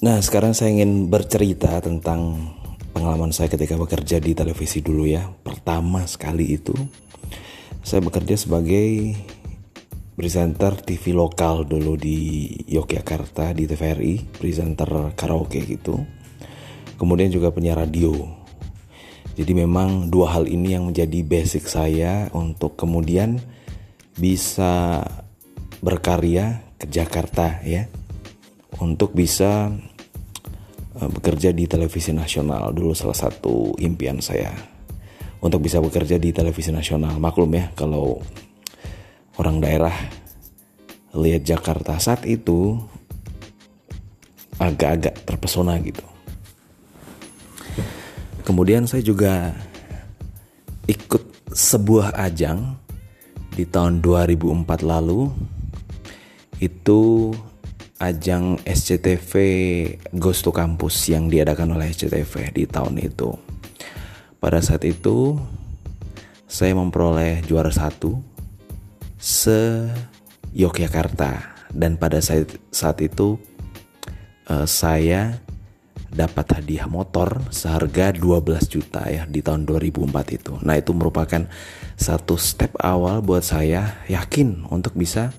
Nah, sekarang saya ingin bercerita tentang pengalaman saya ketika bekerja di televisi dulu ya. Pertama sekali itu saya bekerja sebagai presenter TV lokal dulu di Yogyakarta di TVRI, presenter karaoke gitu. Kemudian juga penyiar radio. Jadi memang dua hal ini yang menjadi basic saya untuk kemudian bisa berkarya ke Jakarta ya untuk bisa uh, bekerja di televisi nasional. Dulu salah satu impian saya untuk bisa bekerja di televisi nasional. Maklum ya kalau orang daerah lihat Jakarta saat itu agak-agak terpesona gitu. Kemudian saya juga ikut sebuah ajang di tahun 2004 lalu. Itu ajang SCTV Ghost to Campus yang diadakan oleh SCTV di tahun itu. Pada saat itu saya memperoleh juara satu se Yogyakarta dan pada saat, saat itu uh, saya dapat hadiah motor seharga 12 juta ya di tahun 2004 itu. Nah, itu merupakan satu step awal buat saya yakin untuk bisa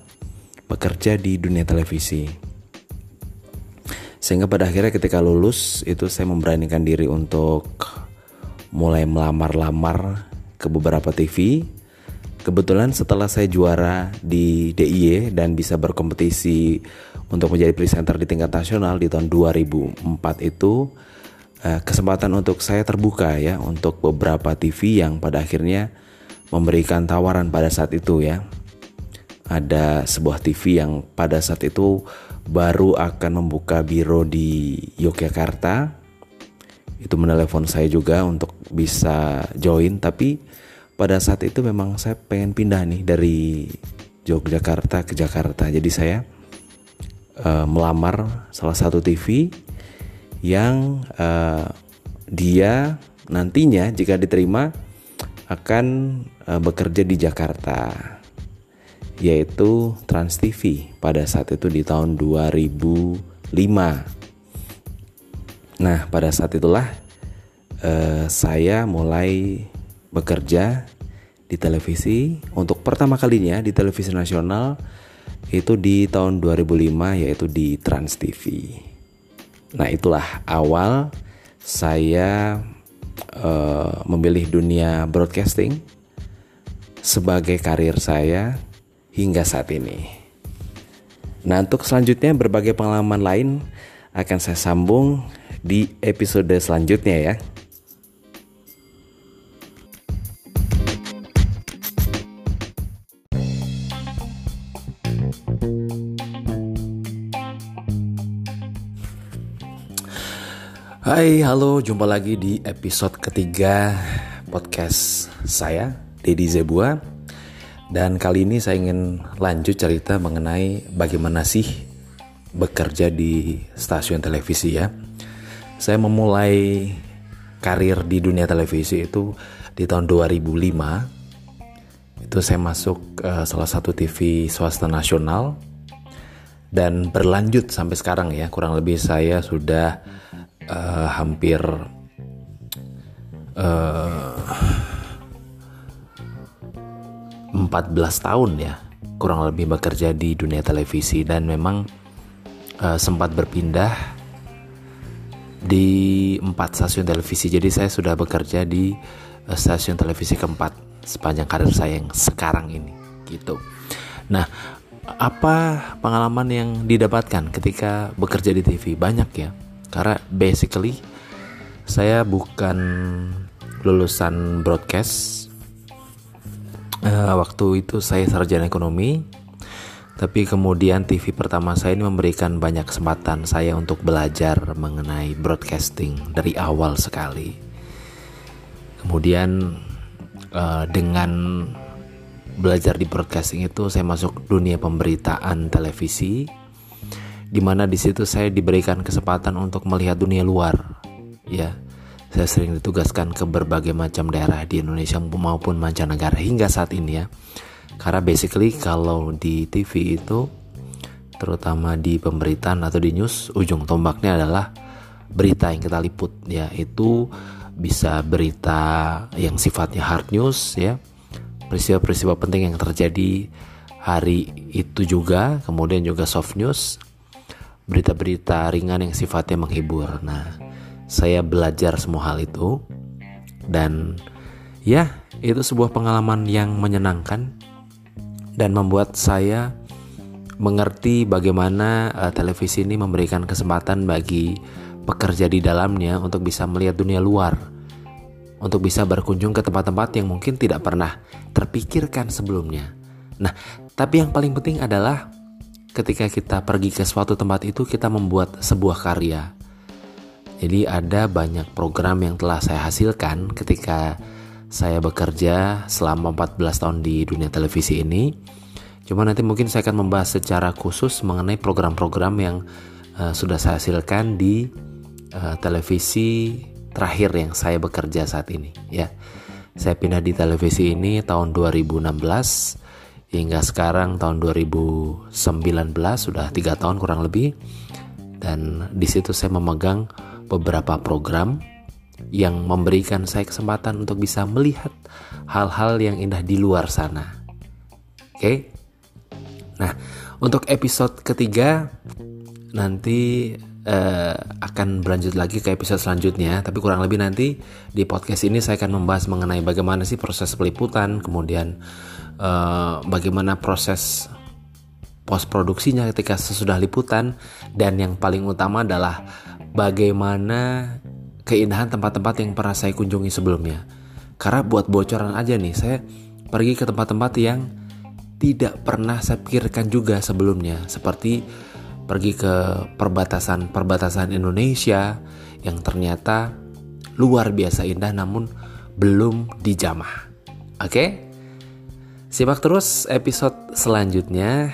bekerja di dunia televisi. Sehingga pada akhirnya ketika lulus itu saya memberanikan diri untuk mulai melamar-lamar ke beberapa TV. Kebetulan setelah saya juara di DIY dan bisa berkompetisi untuk menjadi presenter di tingkat nasional di tahun 2004 itu eh, kesempatan untuk saya terbuka ya untuk beberapa TV yang pada akhirnya memberikan tawaran pada saat itu ya. Ada sebuah TV yang pada saat itu baru akan membuka biro di Yogyakarta. Itu menelepon saya juga untuk bisa join tapi pada saat itu memang saya pengen pindah nih dari Yogyakarta ke Jakarta. Jadi saya uh, melamar salah satu TV yang uh, dia nantinya jika diterima akan uh, bekerja di Jakarta yaitu Trans TV pada saat itu di tahun 2005. Nah, pada saat itulah uh, saya mulai bekerja di televisi untuk pertama kalinya di televisi nasional itu di tahun 2005 yaitu di Trans TV. Nah, itulah awal saya uh, memilih dunia broadcasting sebagai karir saya hingga saat ini. Nah, untuk selanjutnya berbagai pengalaman lain akan saya sambung di episode selanjutnya ya. Hai, halo, jumpa lagi di episode ketiga podcast saya, Dedi Zebua. Dan kali ini saya ingin lanjut cerita mengenai bagaimana sih bekerja di stasiun televisi ya. Saya memulai karir di dunia televisi itu di tahun 2005. Itu saya masuk uh, salah satu TV swasta nasional dan berlanjut sampai sekarang ya. Kurang lebih saya sudah uh, hampir uh, 14 tahun ya kurang lebih bekerja di dunia televisi dan memang uh, sempat berpindah di empat stasiun televisi. Jadi saya sudah bekerja di uh, stasiun televisi keempat sepanjang karir saya yang sekarang ini gitu. Nah apa pengalaman yang didapatkan ketika bekerja di TV banyak ya karena basically saya bukan lulusan broadcast uh, waktu itu saya sarjana ekonomi tapi kemudian TV pertama saya ini memberikan banyak kesempatan saya untuk belajar mengenai broadcasting dari awal sekali. Kemudian uh, dengan belajar di broadcasting itu saya masuk dunia pemberitaan televisi di mana di situ saya diberikan kesempatan untuk melihat dunia luar. Ya, saya sering ditugaskan ke berbagai macam daerah di Indonesia maupun mancanegara hingga saat ini ya. Karena basically kalau di TV itu terutama di pemberitaan atau di news ujung tombaknya adalah berita yang kita liput ya itu bisa berita yang sifatnya hard news ya. Peristiwa-peristiwa penting yang terjadi hari itu juga kemudian juga soft news. Berita-berita ringan yang sifatnya menghibur. Nah saya belajar semua hal itu dan ya itu sebuah pengalaman yang menyenangkan dan membuat saya mengerti bagaimana uh, televisi ini memberikan kesempatan bagi pekerja di dalamnya untuk bisa melihat dunia luar, untuk bisa berkunjung ke tempat-tempat yang mungkin tidak pernah terpikirkan sebelumnya. Nah, tapi yang paling penting adalah ketika kita pergi ke suatu tempat itu kita membuat sebuah karya. Jadi ada banyak program yang telah saya hasilkan ketika saya bekerja selama 14 tahun di dunia televisi ini. Cuma nanti mungkin saya akan membahas secara khusus mengenai program-program yang uh, sudah saya hasilkan di uh, televisi terakhir yang saya bekerja saat ini ya. Saya pindah di televisi ini tahun 2016 hingga sekarang tahun 2019 sudah tiga tahun kurang lebih dan di situ saya memegang beberapa program yang memberikan saya kesempatan untuk bisa melihat hal-hal yang indah di luar sana. Oke, nah untuk episode ketiga nanti uh, akan berlanjut lagi ke episode selanjutnya, tapi kurang lebih nanti di podcast ini saya akan membahas mengenai bagaimana sih proses peliputan, kemudian uh, bagaimana proses post produksinya ketika sesudah liputan, dan yang paling utama adalah bagaimana keindahan tempat-tempat yang pernah saya kunjungi sebelumnya. Karena buat bocoran aja nih, saya pergi ke tempat-tempat yang tidak pernah saya pikirkan juga sebelumnya, seperti pergi ke perbatasan-perbatasan Indonesia yang ternyata luar biasa indah namun belum dijamah. Oke? Simak terus episode selanjutnya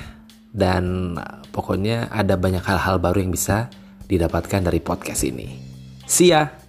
dan pokoknya ada banyak hal-hal baru yang bisa didapatkan dari podcast ini. See ya!